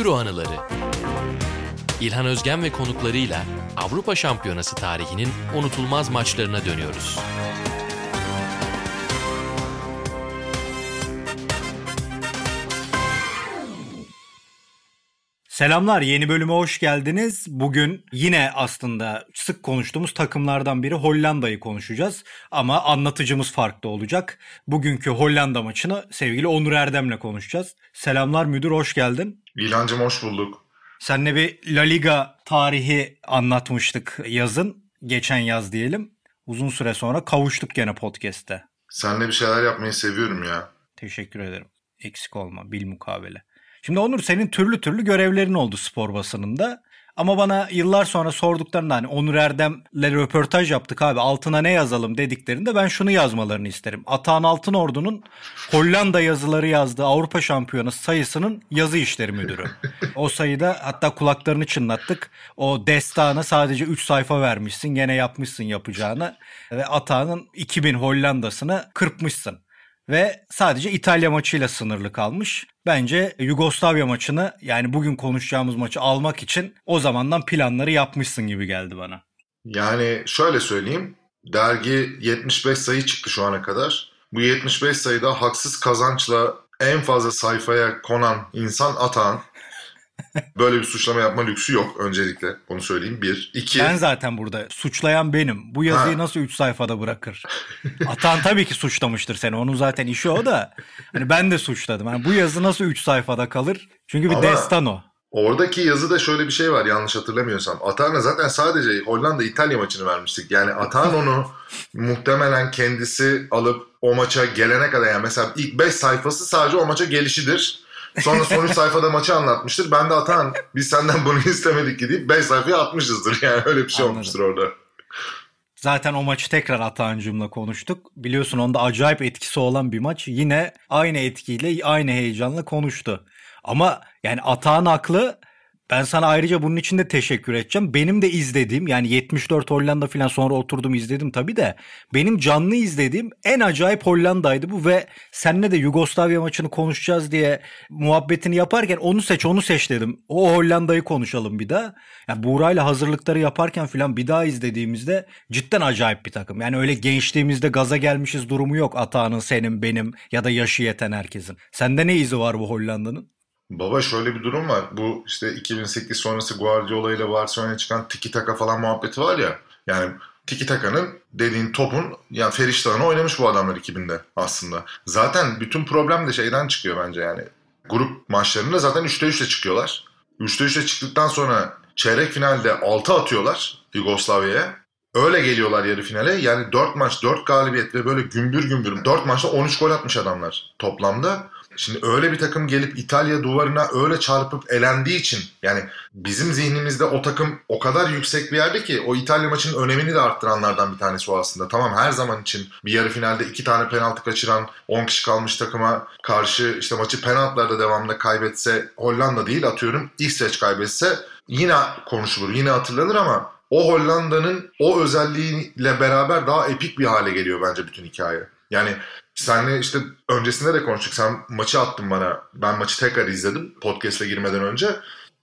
Euro anıları. İlhan Özgen ve konuklarıyla Avrupa Şampiyonası tarihinin unutulmaz maçlarına dönüyoruz. Selamlar, yeni bölüme hoş geldiniz. Bugün yine aslında sık konuştuğumuz takımlardan biri Hollanda'yı konuşacağız. Ama anlatıcımız farklı olacak. Bugünkü Hollanda maçını sevgili Onur Erdem'le konuşacağız. Selamlar müdür, hoş geldin. İlhancım hoş bulduk. Seninle bir La Liga tarihi anlatmıştık yazın. Geçen yaz diyelim. Uzun süre sonra kavuştuk gene podcast'te. Seninle bir şeyler yapmayı seviyorum ya. Teşekkür ederim. Eksik olma, bil mukabele. Şimdi Onur senin türlü türlü görevlerin oldu spor basınında. Ama bana yıllar sonra sorduklarında hani Onur Erdem'le röportaj yaptık abi altına ne yazalım dediklerinde ben şunu yazmalarını isterim. Atahan Altınordu'nun Hollanda yazıları yazdığı Avrupa Şampiyonası sayısının yazı işleri müdürü. O sayıda hatta kulaklarını çınlattık. O destana sadece 3 sayfa vermişsin gene yapmışsın yapacağını. Ve Atahan'ın 2000 Hollanda'sını kırpmışsın ve sadece İtalya maçıyla sınırlı kalmış. Bence Yugoslavya maçını yani bugün konuşacağımız maçı almak için o zamandan planları yapmışsın gibi geldi bana. Yani şöyle söyleyeyim. Dergi 75 sayı çıktı şu ana kadar. Bu 75 sayıda haksız kazançla en fazla sayfaya konan insan Atan. Böyle bir suçlama yapma lüksü yok öncelikle. Onu söyleyeyim. Bir. iki. Ben zaten burada. Suçlayan benim. Bu yazıyı ha. nasıl 3 sayfada bırakır? Atan tabii ki suçlamıştır seni. Onun zaten işi o da. Hani ben de suçladım. Yani bu yazı nasıl 3 sayfada kalır? Çünkü bir Ama... destan o. Oradaki yazıda şöyle bir şey var yanlış hatırlamıyorsam. Atahan'a zaten sadece Hollanda-İtalya maçını vermiştik. Yani Atahan onu muhtemelen kendisi alıp o maça gelene kadar yani mesela ilk 5 sayfası sadece o maça gelişidir. Sonra son 3 sayfada maçı anlatmıştır. Ben de Atan biz senden bunu istemedik ki deyip 5 sayfaya atmışızdır. Yani öyle bir şey Anladım. olmuştur orada. Zaten o maçı tekrar Atancım'la konuştuk. Biliyorsun onda acayip etkisi olan bir maç. Yine aynı etkiyle aynı heyecanla konuştu. Ama yani Atağın aklı ben sana ayrıca bunun için de teşekkür edeceğim. Benim de izlediğim yani 74 Hollanda falan sonra oturdum izledim tabii de. Benim canlı izlediğim en acayip Hollanda'ydı bu ve seninle de Yugoslavya maçını konuşacağız diye muhabbetini yaparken onu seç onu seç dedim. O Hollanda'yı konuşalım bir daha. Yani Buğra'yla hazırlıkları yaparken falan bir daha izlediğimizde cidden acayip bir takım. Yani öyle gençliğimizde gaza gelmişiz durumu yok. Atağının senin benim ya da yaşı yeten herkesin. Sende ne izi var bu Hollanda'nın? Baba şöyle bir durum var. Bu işte 2008 sonrası Guardiola ile Barcelona'ya çıkan tiki taka falan muhabbeti var ya. Yani tiki takanın dediğin topun yani Feriştah'ını oynamış bu adamlar 2000'de aslında. Zaten bütün problem de şeyden çıkıyor bence yani. Grup maçlarında zaten 3'te 3'le çıkıyorlar. 3'te 3'le çıktıktan sonra çeyrek finalde 6 atıyorlar Yugoslavya'ya. Öyle geliyorlar yarı finale. Yani 4 maç 4 galibiyet ve böyle gümbür gümbür 4 maçta 13 gol atmış adamlar toplamda. Şimdi öyle bir takım gelip İtalya duvarına öyle çarpıp elendiği için yani bizim zihnimizde o takım o kadar yüksek bir yerde ki o İtalya maçının önemini de arttıranlardan bir tanesi o aslında. Tamam her zaman için bir yarı finalde iki tane penaltı kaçıran 10 kişi kalmış takıma karşı işte maçı penaltılarda devamında kaybetse Hollanda değil atıyorum İsveç kaybetse yine konuşulur yine hatırlanır ama o Hollanda'nın o özelliğiyle beraber daha epik bir hale geliyor bence bütün hikaye. Yani senle işte öncesinde de konuştuk. Sen maçı attın bana. Ben maçı tekrar izledim podcast'e girmeden önce.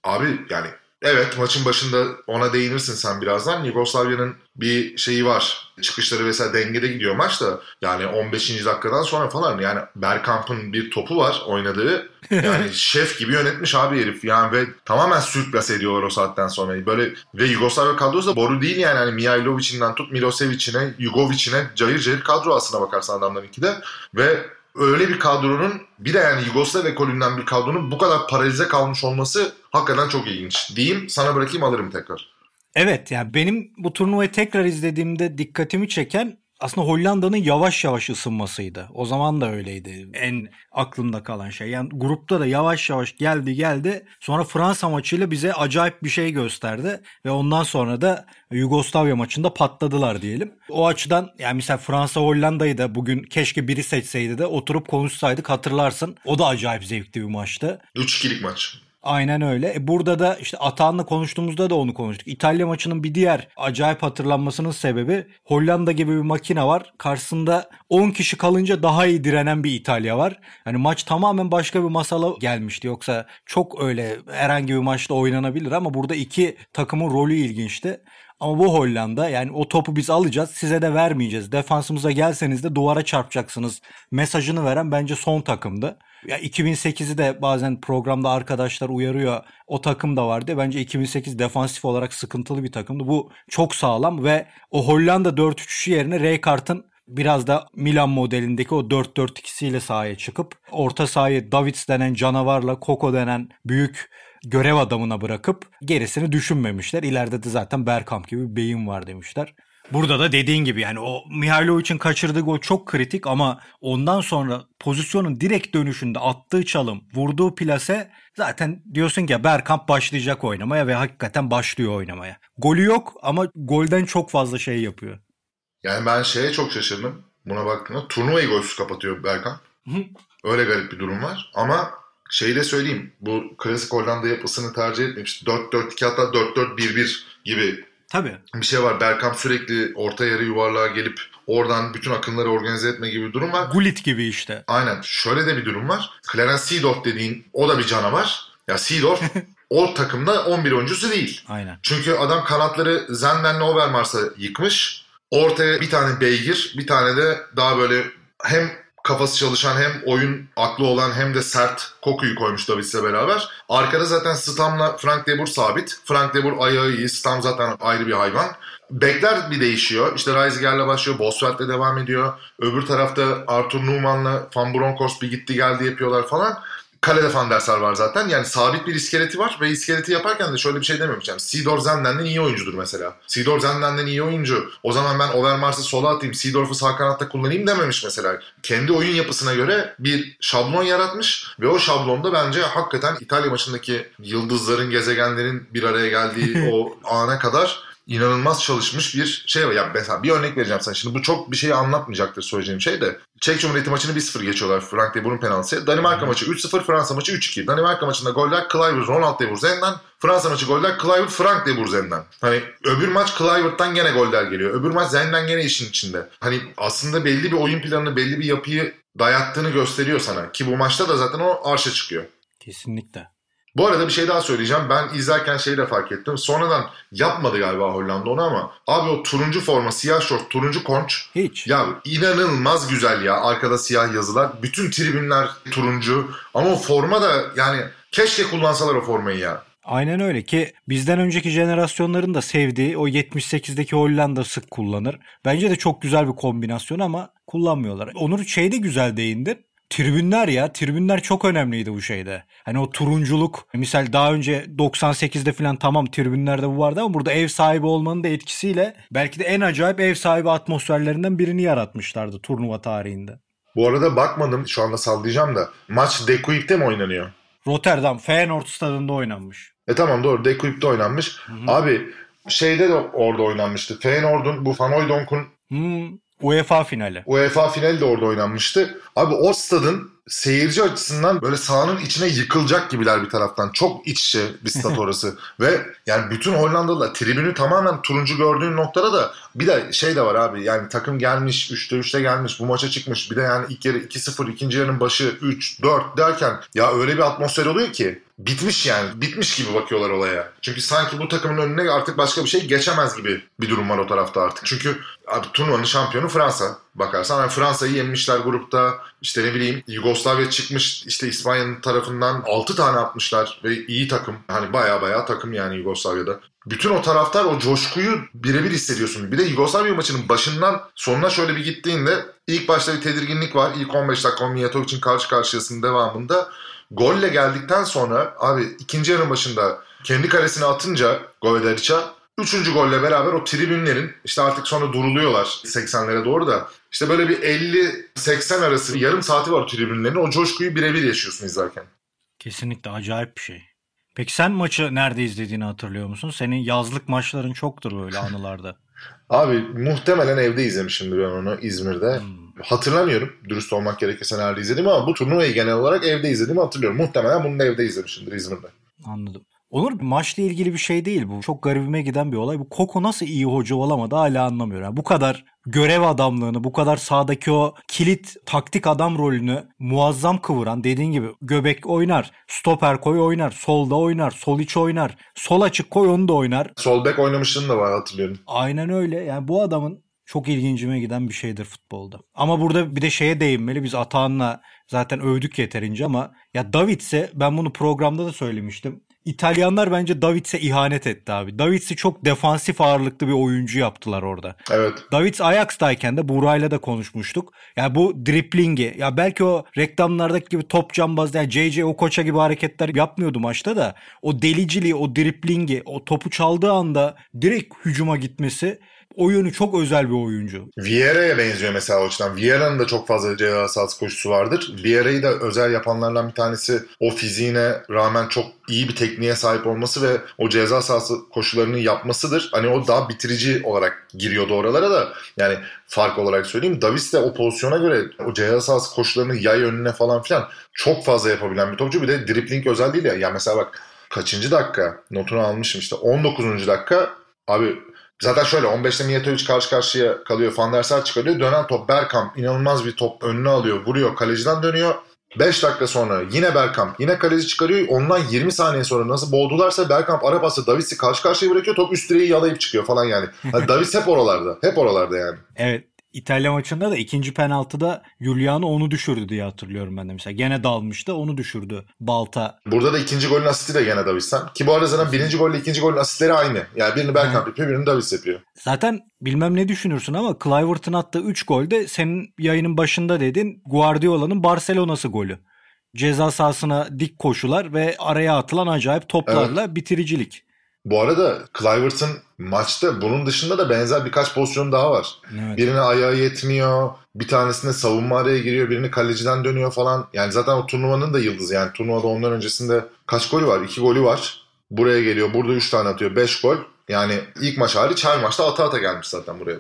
Abi yani evet maçın başında ona değinirsin sen birazdan. Yugoslavya'nın bir şeyi var. Çıkışları vesaire dengede gidiyor maç da. Yani 15. dakikadan sonra falan yani Bergkamp'ın bir topu var oynadığı. Yani şef gibi yönetmiş abi herif. Yani ve tamamen sürplas ediyorlar o saatten sonra. Böyle ve Yugoslavya kadrosu da boru değil yani. Hani Mihailovic'inden tut Milosevic'ine, Jugovic'ine cayır cayır kadro aslına bakarsan adamlarınki de. Ve öyle bir kadronun bir de yani Yugoslav ekolünden bir kadronun bu kadar paralize kalmış olması hakikaten çok ilginç. Diyeyim sana bırakayım alırım tekrar. Evet yani benim bu turnuvayı tekrar izlediğimde dikkatimi çeken aslında Hollanda'nın yavaş yavaş ısınmasıydı. O zaman da öyleydi. En aklımda kalan şey. Yani grupta da yavaş yavaş geldi geldi. Sonra Fransa maçıyla bize acayip bir şey gösterdi. Ve ondan sonra da Yugoslavya maçında patladılar diyelim. O açıdan yani mesela Fransa Hollanda'yı da bugün keşke biri seçseydi de oturup konuşsaydık hatırlarsın. O da acayip zevkli bir maçtı. 3-2'lik maç. Aynen öyle. E burada da işte Atahan'la konuştuğumuzda da onu konuştuk. İtalya maçının bir diğer acayip hatırlanmasının sebebi Hollanda gibi bir makine var. Karşısında 10 kişi kalınca daha iyi direnen bir İtalya var. Hani maç tamamen başka bir masala gelmişti. Yoksa çok öyle herhangi bir maçta oynanabilir ama burada iki takımın rolü ilginçti. Ama bu Hollanda yani o topu biz alacağız size de vermeyeceğiz. Defansımıza gelseniz de duvara çarpacaksınız mesajını veren bence son takımdı. Ya 2008'i de bazen programda arkadaşlar uyarıyor. O takım da vardı. Bence 2008 defansif olarak sıkıntılı bir takımdı. Bu çok sağlam ve o Hollanda 4-3-3 yerine Rijkaard'ın biraz da Milan modelindeki o 4-4-2'siyle sahaya çıkıp orta sahayı Davids denen canavarla Koko denen büyük görev adamına bırakıp gerisini düşünmemişler. İleride de zaten Bergkamp gibi bir beyin var demişler. Burada da dediğin gibi yani o Mihailovic'in kaçırdığı gol çok kritik ama ondan sonra pozisyonun direkt dönüşünde attığı çalım, vurduğu plase zaten diyorsun ki ya Bergkamp başlayacak oynamaya ve hakikaten başlıyor oynamaya. Golü yok ama golden çok fazla şey yapıyor. Yani ben şeye çok şaşırdım. Buna baktığımda turnuvayı golsüz kapatıyor Bergkamp. Öyle garip bir durum var. Ama şeyi de söyleyeyim. Bu klasik Hollanda yapısını tercih etmemiş. 4-4-2 hatta 4-4-1-1 gibi Tabii. bir şey var. Bergkamp sürekli orta yarı yuvarlığa gelip oradan bütün akınları organize etme gibi bir durum var. Gullit gibi işte. Aynen. Şöyle de bir durum var. Clarence Seedorf dediğin o da bir canavar. Ya Seedorf o takımda 11 oyuncusu değil. Aynen. Çünkü adam kanatları Zenden'le Overmars'a yıkmış. Ortaya bir tane beygir, bir tane de daha böyle hem kafası çalışan hem oyun aklı olan hem de sert kokuyu koymuş Davids'le beraber. Arkada zaten Stam'la Frank de Boer sabit. Frank de Boer ayağı iyi. Stam zaten ayrı bir hayvan. Bekler bir değişiyor. İşte Reisiger'le başlıyor. Bosfeld'le devam ediyor. Öbür tarafta Arthur Newman'la Van Bronckhorst bir gitti geldi yapıyorlar falan. Kalede Van der Sar var zaten. Yani sabit bir iskeleti var ve iskeleti yaparken de şöyle bir şey dememiş. Yani Sidor Zenden'den iyi oyuncudur mesela. Sidor Zenden'den iyi oyuncu. O zaman ben Overmars'ı sola atayım, Sidorf'u sağ kanatta kullanayım dememiş mesela. Kendi oyun yapısına göre bir şablon yaratmış ve o şablonda bence hakikaten İtalya maçındaki yıldızların, gezegenlerin bir araya geldiği o ana kadar inanılmaz çalışmış bir şey var. Ya mesela bir örnek vereceğim sana. Şimdi bu çok bir şeyi anlatmayacaktır söyleyeceğim şey de. Çek Cumhuriyeti maçını 1-0 geçiyorlar Frank de Boer'un penaltısı. Danimarka maçı 3-0, Fransa maçı 3-2. Danimarka maçında goller Kluivert, Ronald de Boer'den. Fransa maçı goller Kluivert, Frank de Boer'den. Hani öbür maç Kluivert'tan gene goller geliyor. Öbür maç Zen'den gene işin içinde. Hani aslında belli bir oyun planını, belli bir yapıyı dayattığını gösteriyor sana. Ki bu maçta da zaten o arşa çıkıyor. Kesinlikle. Bu arada bir şey daha söyleyeceğim. Ben izlerken şeyi de fark ettim. Sonradan yapmadı galiba Hollanda onu ama abi o turuncu forma, siyah şort, turuncu konç. Hiç. Ya inanılmaz güzel ya. Arkada siyah yazılar. Bütün tribünler turuncu. Ama o forma da yani keşke kullansalar o formayı ya. Aynen öyle ki bizden önceki jenerasyonların da sevdiği o 78'deki Hollanda sık kullanır. Bence de çok güzel bir kombinasyon ama kullanmıyorlar. Onur şey de güzel değindi. Tribünler ya. Tribünler çok önemliydi bu şeyde. Hani o turunculuk. Misal daha önce 98'de falan tamam tribünlerde bu vardı ama burada ev sahibi olmanın da etkisiyle belki de en acayip ev sahibi atmosferlerinden birini yaratmışlardı turnuva tarihinde. Bu arada bakmadım şu anda sallayacağım da. Maç De Kuip'te mi oynanıyor? Rotterdam Feyenoord stadında oynanmış. E tamam doğru De Kuip'te oynanmış. Hı-hı. Abi şeyde de orada oynanmıştı. Feyenoord'un bu Van Hooydonk'un hmm. UEFA finali. UEFA finali de orada oynanmıştı. Abi o stadın seyirci açısından böyle sahanın içine yıkılacak gibiler bir taraftan. Çok iç içe bir stat orası. Ve yani bütün Hollandalılar tribünü tamamen turuncu gördüğün noktada da bir de şey de var abi yani takım gelmiş 3'te 3'te gelmiş bu maça çıkmış. Bir de yani ilk yarı 2-0 ikinci yarının başı 3-4 derken ya öyle bir atmosfer oluyor ki bitmiş yani. Bitmiş gibi bakıyorlar olaya. Çünkü sanki bu takımın önüne artık başka bir şey geçemez gibi bir durum var o tarafta artık. Çünkü abi turnuvanın şampiyonu Fransa bakarsan. Yani Fransa'yı yenmişler grupta. İşte ne bileyim Yugoslavya çıkmış işte İspanya'nın tarafından 6 tane atmışlar ve iyi takım. Hani baya baya takım yani Yugoslavya'da. Bütün o taraftar o coşkuyu birebir hissediyorsun. Bir de Yugoslavya maçının başından sonuna şöyle bir gittiğinde ilk başta bir tedirginlik var. İlk 15 dakika Mijatovic'in karşı karşıyasının devamında golle geldikten sonra abi ikinci yarı başında kendi kalesine atınca Govedariç'a Üçüncü golle beraber o tribünlerin işte artık sonra duruluyorlar 80'lere doğru da işte böyle bir 50-80 arası yarım saati var tribünlerin. O coşkuyu birebir yaşıyorsun izlerken. Kesinlikle acayip bir şey. Peki sen maçı nerede izlediğini hatırlıyor musun? Senin yazlık maçların çoktur böyle anılarda. Abi muhtemelen evde izlemişimdir ben onu İzmir'de. Hmm. Hatırlamıyorum dürüst olmak gerekirse nerede izledim ama bu turnuvayı genel olarak evde izlediğimi hatırlıyorum. Muhtemelen bunu da evde izlemişimdir İzmir'de. Anladım. Onur maçla ilgili bir şey değil bu. Çok garibime giden bir olay. Bu Koko nasıl iyi hoca olamadı hala anlamıyorum. Yani bu kadar görev adamlığını, bu kadar sahadaki o kilit taktik adam rolünü muazzam kıvıran dediğin gibi göbek oynar, stoper koy oynar, solda oynar, sol iç oynar, sol açık koy onu da oynar. Sol bek oynamışlığın da var hatırlıyorum. Aynen öyle. Yani bu adamın çok ilgincime giden bir şeydir futbolda. Ama burada bir de şeye değinmeli. Biz Atahan'la zaten övdük yeterince ama ya Davids'e ben bunu programda da söylemiştim. İtalyanlar bence Davids'e ihanet etti abi. Davids'i çok defansif ağırlıklı bir oyuncu yaptılar orada. Evet. Davids Ajax'tayken de Buray'la da konuşmuştuk. Ya yani bu driplingi ya belki o reklamlardaki gibi top cambaz yani JJ Okocha gibi hareketler yapmıyordu maçta da o deliciliği, o driplingi, o topu çaldığı anda direkt hücuma gitmesi o yönü çok özel bir oyuncu. Vieira'ya benziyor mesela o açıdan. Vieira'nın da çok fazla ceza sahası koşusu vardır. Vieira'yı da özel yapanlardan bir tanesi o fiziğine rağmen çok iyi bir tekniğe sahip olması ve o ceza sahası koşularını yapmasıdır. Hani o daha bitirici olarak giriyordu oralara da. Yani fark olarak söyleyeyim. Davis de o pozisyona göre o ceza sahası koşularını yay önüne falan filan çok fazla yapabilen bir topçu. Bir de dripling özel değil ya. Ya mesela bak kaçıncı dakika notunu almışım işte 19. dakika abi Zaten şöyle 15'te Mijatovic karşı karşıya kalıyor. Van der Sar çıkarıyor. Dönen top Bergkamp inanılmaz bir top önüne alıyor. Vuruyor. Kaleciden dönüyor. 5 dakika sonra yine Bergkamp yine kaleci çıkarıyor. Ondan 20 saniye sonra nasıl boğdularsa Bergkamp ara pası Davis'i karşı karşıya bırakıyor. Top üst direği yalayıp çıkıyor falan yani. yani Davis hep oralarda. Hep oralarda yani. Evet. İtalya maçında da ikinci penaltıda Giuliano onu düşürdü diye hatırlıyorum ben de mesela. Gene dalmıştı onu düşürdü Balta. Burada da ikinci golün asisti de gene Davis'ten. Ki bu arada zaten birinci golle ikinci golün asistleri aynı. Yani birini Bergkamp yapıyor birini Davis yapıyor. Zaten bilmem ne düşünürsün ama Clivert'ın attığı 3 golde senin yayının başında dedin Guardiola'nın Barcelona'sı golü. Ceza sahasına dik koşular ve araya atılan acayip toplarla evet. bitiricilik. Bu arada Clivert'ın maçta bunun dışında da benzer birkaç pozisyon daha var. Evet. Birine ayağı yetmiyor, bir tanesinde savunma araya giriyor, birini kaleciden dönüyor falan. Yani zaten o turnuvanın da yıldızı. Yani turnuvada ondan öncesinde kaç golü var? İki golü var. Buraya geliyor, burada üç tane atıyor. Beş gol. Yani ilk maç hariç her maçta ata ata gelmiş zaten buraya.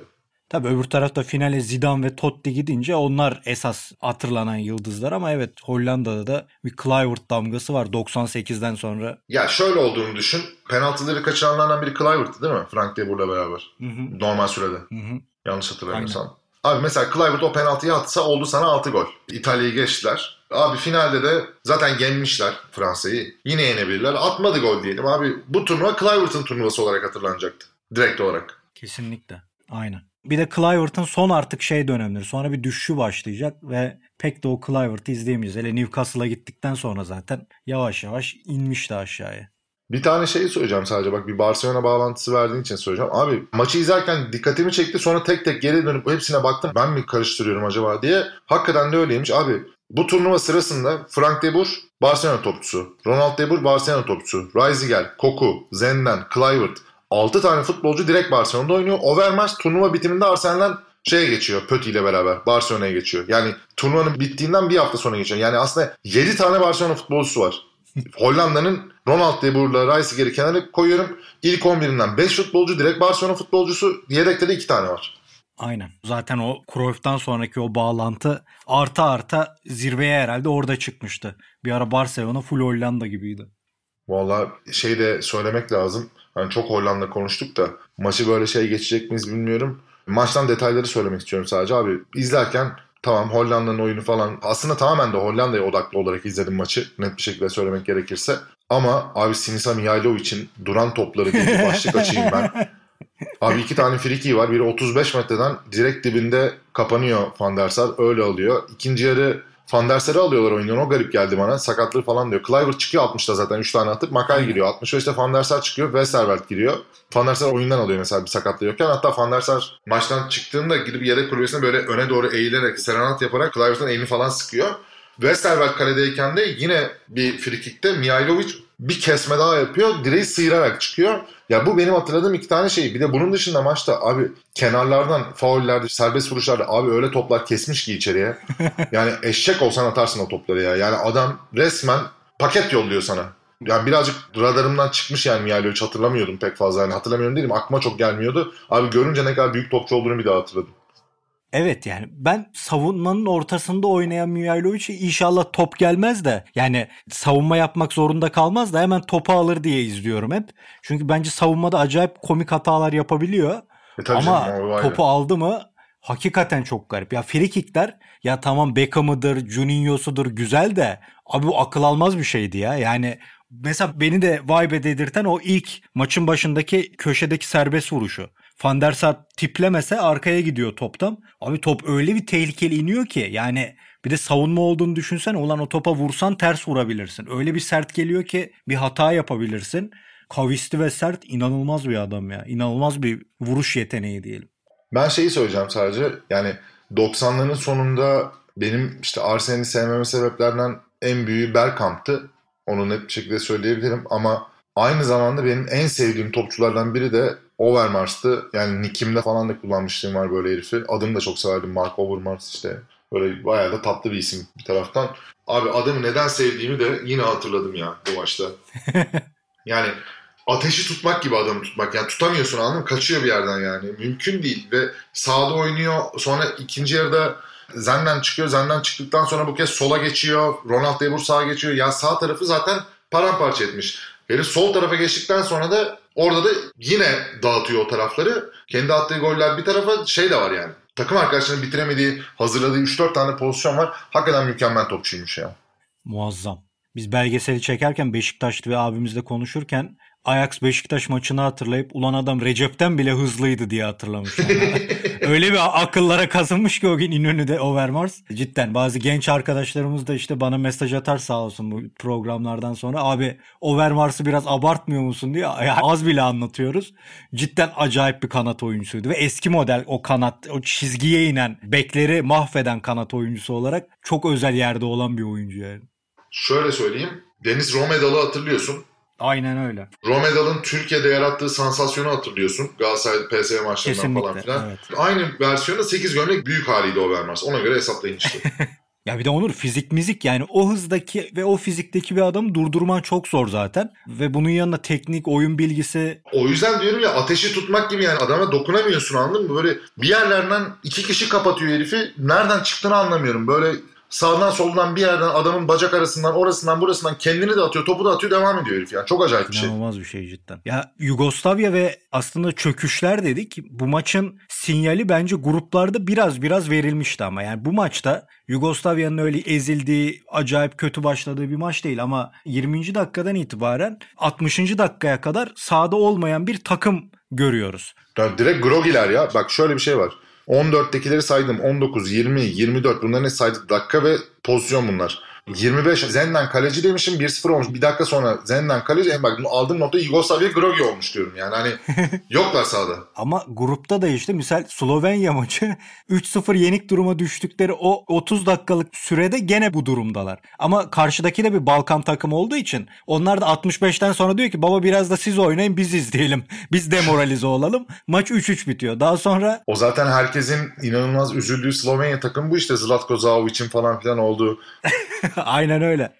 Tabii öbür tarafta finale Zidane ve Totti gidince onlar esas hatırlanan yıldızlar ama evet Hollanda'da da bir Kluivert damgası var 98'den sonra. Ya şöyle olduğunu düşün. Penaltıları kaçıranlardan biri Kluivert'tı değil mi? Frank de Boer'la beraber. Hı hı. Normal sürede. Hı hı. Yanlış hatırlamıyorsam. Abi mesela Kluivert o penaltıyı atsa oldu sana 6 gol. İtalya'yı geçtiler. Abi finalde de zaten yenmişler Fransa'yı. Yine yenebilirler. Atmadı gol diyelim. Abi bu turnuva Kluivert'ın turnuvası olarak hatırlanacaktı. Direkt olarak. Kesinlikle. Aynen. Bir de Clivert'ın son artık şey dönemleri. Sonra bir düşüşü başlayacak ve pek de o Clivert'ı izleyemeyiz. Hele Newcastle'a gittikten sonra zaten yavaş yavaş inmişti aşağıya. Bir tane şey söyleyeceğim sadece bak bir Barcelona bağlantısı verdiğin için söyleyeceğim. Abi maçı izlerken dikkatimi çekti sonra tek tek geri dönüp hepsine baktım. Ben mi karıştırıyorum acaba diye. Hakikaten de öyleymiş. Abi bu turnuva sırasında Frank de Boer Barcelona topçusu, Ronald de Boer Barcelona topçusu, Reisiger, Koku, Zenden, Kluivert, 6 tane futbolcu direkt Barcelona'da oynuyor. Overmars turnuva bitiminde Arsenal'den şeye geçiyor. Pötti ile beraber Barcelona'ya geçiyor. Yani turnuvanın bittiğinden bir hafta sonra geçiyor. Yani aslında 7 tane Barcelona futbolcusu var. Hollanda'nın Ronald de Boer'la Rice'i geri kenara koyuyorum. İlk 11'inden 5 futbolcu direkt Barcelona futbolcusu. Yedekte de 2 tane var. Aynen. Zaten o Cruyff'tan sonraki o bağlantı arta arta zirveye herhalde orada çıkmıştı. Bir ara Barcelona full Hollanda gibiydi. Valla şey de söylemek lazım. Hani çok Hollanda konuştuk da maçı böyle şey geçecek miyiz bilmiyorum. Maçtan detayları söylemek istiyorum sadece abi. izlerken tamam Hollanda'nın oyunu falan aslında tamamen de Hollanda'ya odaklı olarak izledim maçı net bir şekilde söylemek gerekirse. Ama abi Sinisa Mihailovic'in duran topları diye bir başlık açayım ben. Abi iki tane friki var. Biri 35 metreden direkt dibinde kapanıyor Van der Sar. Öyle alıyor. İkinci yarı Van der Sar'ı alıyorlar oyundan. O garip geldi bana. Sakatlığı falan diyor. Cliver çıkıyor 60'ta zaten 3 tane atıp Makay giriyor. 65'te Van der Sar çıkıyor. Westerveld giriyor. Van der Sar oyundan alıyor mesela bir sakatlığı yokken. Hatta Van der Sar maçtan çıktığında gidip yedek kulübesine böyle öne doğru eğilerek serenat yaparak Cliver'dan elini falan sıkıyor. Westerveld kaledeyken de yine bir frikikte Mihailovic bir kesme daha yapıyor. Direği sıyırarak çıkıyor. Ya bu benim hatırladığım iki tane şey. Bir de bunun dışında maçta abi kenarlardan faullerde, serbest vuruşlarda abi öyle toplar kesmiş ki içeriye. Yani eşek olsan atarsın o topları ya. Yani adam resmen paket yolluyor sana. Yani birazcık radarımdan çıkmış yani Mihailovic hatırlamıyordum pek fazla. Yani hatırlamıyorum değilim aklıma çok gelmiyordu. Abi görünce ne kadar büyük topçu olduğunu bir daha hatırladım. Evet yani ben savunmanın ortasında oynayan Mihailovic inşallah top gelmez de yani savunma yapmak zorunda kalmaz da hemen topu alır diye izliyorum hep. Çünkü bence savunmada acayip komik hatalar yapabiliyor. E Ama canım, topu aldı mı hakikaten çok garip. Ya free kickler ya tamam Beckham'ıdır, Juninho'sudur güzel de abi bu akıl almaz bir şeydi ya. Yani mesela beni de vay be dedirten o ilk maçın başındaki köşedeki serbest vuruşu. Van der Sar tiplemese arkaya gidiyor toptan. Abi top öyle bir tehlikeli iniyor ki yani bir de savunma olduğunu düşünsen ulan o topa vursan ters vurabilirsin. Öyle bir sert geliyor ki bir hata yapabilirsin. Kavisli ve sert inanılmaz bir adam ya. İnanılmaz bir vuruş yeteneği diyelim. Ben şeyi söyleyeceğim sadece. Yani 90'ların sonunda benim işte Arsenal'i sevmeme sebeplerinden en büyüğü Bergkamp'tı. Onu net bir şekilde söyleyebilirim ama aynı zamanda benim en sevdiğim topçulardan biri de Overmars'tı. Yani Nick'imde falan da kullanmışlığım var böyle herifi. Adını da çok severdim. Mark Overmars işte. Böyle bayağı da tatlı bir isim bir taraftan. Abi adamı neden sevdiğimi de yine hatırladım ya bu maçta. yani ateşi tutmak gibi adamı tutmak. Yani tutamıyorsun anladın mı? Kaçıyor bir yerden yani. Mümkün değil. Ve sağda oynuyor. Sonra ikinci yarıda Zenden çıkıyor. Zenden çıktıktan sonra bu kez sola geçiyor. Ronald Debur sağa geçiyor. Ya sağ tarafı zaten paramparça etmiş. Herif sol tarafa geçtikten sonra da orada da yine dağıtıyor o tarafları. Kendi attığı goller bir tarafa şey de var yani. Takım arkadaşlarının bitiremediği, hazırladığı 3-4 tane pozisyon var. Hakikaten mükemmel topçuymuş ya. Muazzam. Biz belgeseli çekerken Beşiktaşlı ve abimizle konuşurken Ajax Beşiktaş maçını hatırlayıp ulan adam Recep'ten bile hızlıydı diye hatırlamış. Yani. Öyle bir akıllara kazınmış ki o gün İnönü'de Overmars. Cidden bazı genç arkadaşlarımız da işte bana mesaj atar sağ olsun bu programlardan sonra. Abi Overmars'ı biraz abartmıyor musun diye ya az bile anlatıyoruz. Cidden acayip bir kanat oyuncusuydu ve eski model o kanat o çizgiye inen bekleri mahveden kanat oyuncusu olarak çok özel yerde olan bir oyuncu yani. Şöyle söyleyeyim. Deniz Romedal'ı hatırlıyorsun. Aynen öyle. Romedal'ın Türkiye'de yarattığı sansasyonu hatırlıyorsun. Galatasaray PSV maçlarından Kesinlikle, falan filan. evet. Aynı versiyonu 8 gömlek büyük haliydi Overmars. Ona göre hesaplayın işte. Ya bir de Onur fizik mizik yani o hızdaki ve o fizikteki bir adamı durdurman çok zor zaten. Ve bunun yanında teknik, oyun bilgisi o yüzden diyorum ya ateşi tutmak gibi yani adama dokunamıyorsun anladın mı? Böyle bir yerlerden iki kişi kapatıyor herifi. Nereden çıktığını anlamıyorum. Böyle sağdan soldan bir yerden adamın bacak arasından orasından burasından kendini de atıyor topu da atıyor devam ediyor herif yani. Çok acayip bir şey. inanılmaz bir şey cidden. Ya Yugoslavya ve aslında çöküşler dedik. Bu maçın sinyali bence gruplarda biraz biraz verilmişti ama yani bu maçta Yugoslavya'nın öyle ezildiği, acayip kötü başladığı bir maç değil ama 20. dakikadan itibaren 60. dakikaya kadar sahada olmayan bir takım görüyoruz. Ya direkt grogiler ya. Bak şöyle bir şey var. 14'tekileri saydım. 19, 20, 24 bunların ne saydık? Dakika ve pozisyon bunlar. 25 Zenden kaleci demişim 1-0 olmuş. Bir dakika sonra Zenden kaleci. En bak aldığım nokta Yugoslavya Grogi olmuş diyorum yani. Hani yoklar sahada. Ama grupta da işte misal Slovenya maçı 3-0 yenik duruma düştükleri o 30 dakikalık sürede gene bu durumdalar. Ama karşıdaki de bir Balkan takımı olduğu için onlar da 65'ten sonra diyor ki baba biraz da siz oynayın biz izleyelim. Biz demoralize olalım. Maç 3-3 bitiyor. Daha sonra O zaten herkesin inanılmaz üzüldüğü Slovenya takım bu işte Zlatko Zavic'in falan filan olduğu. Aynen öyle.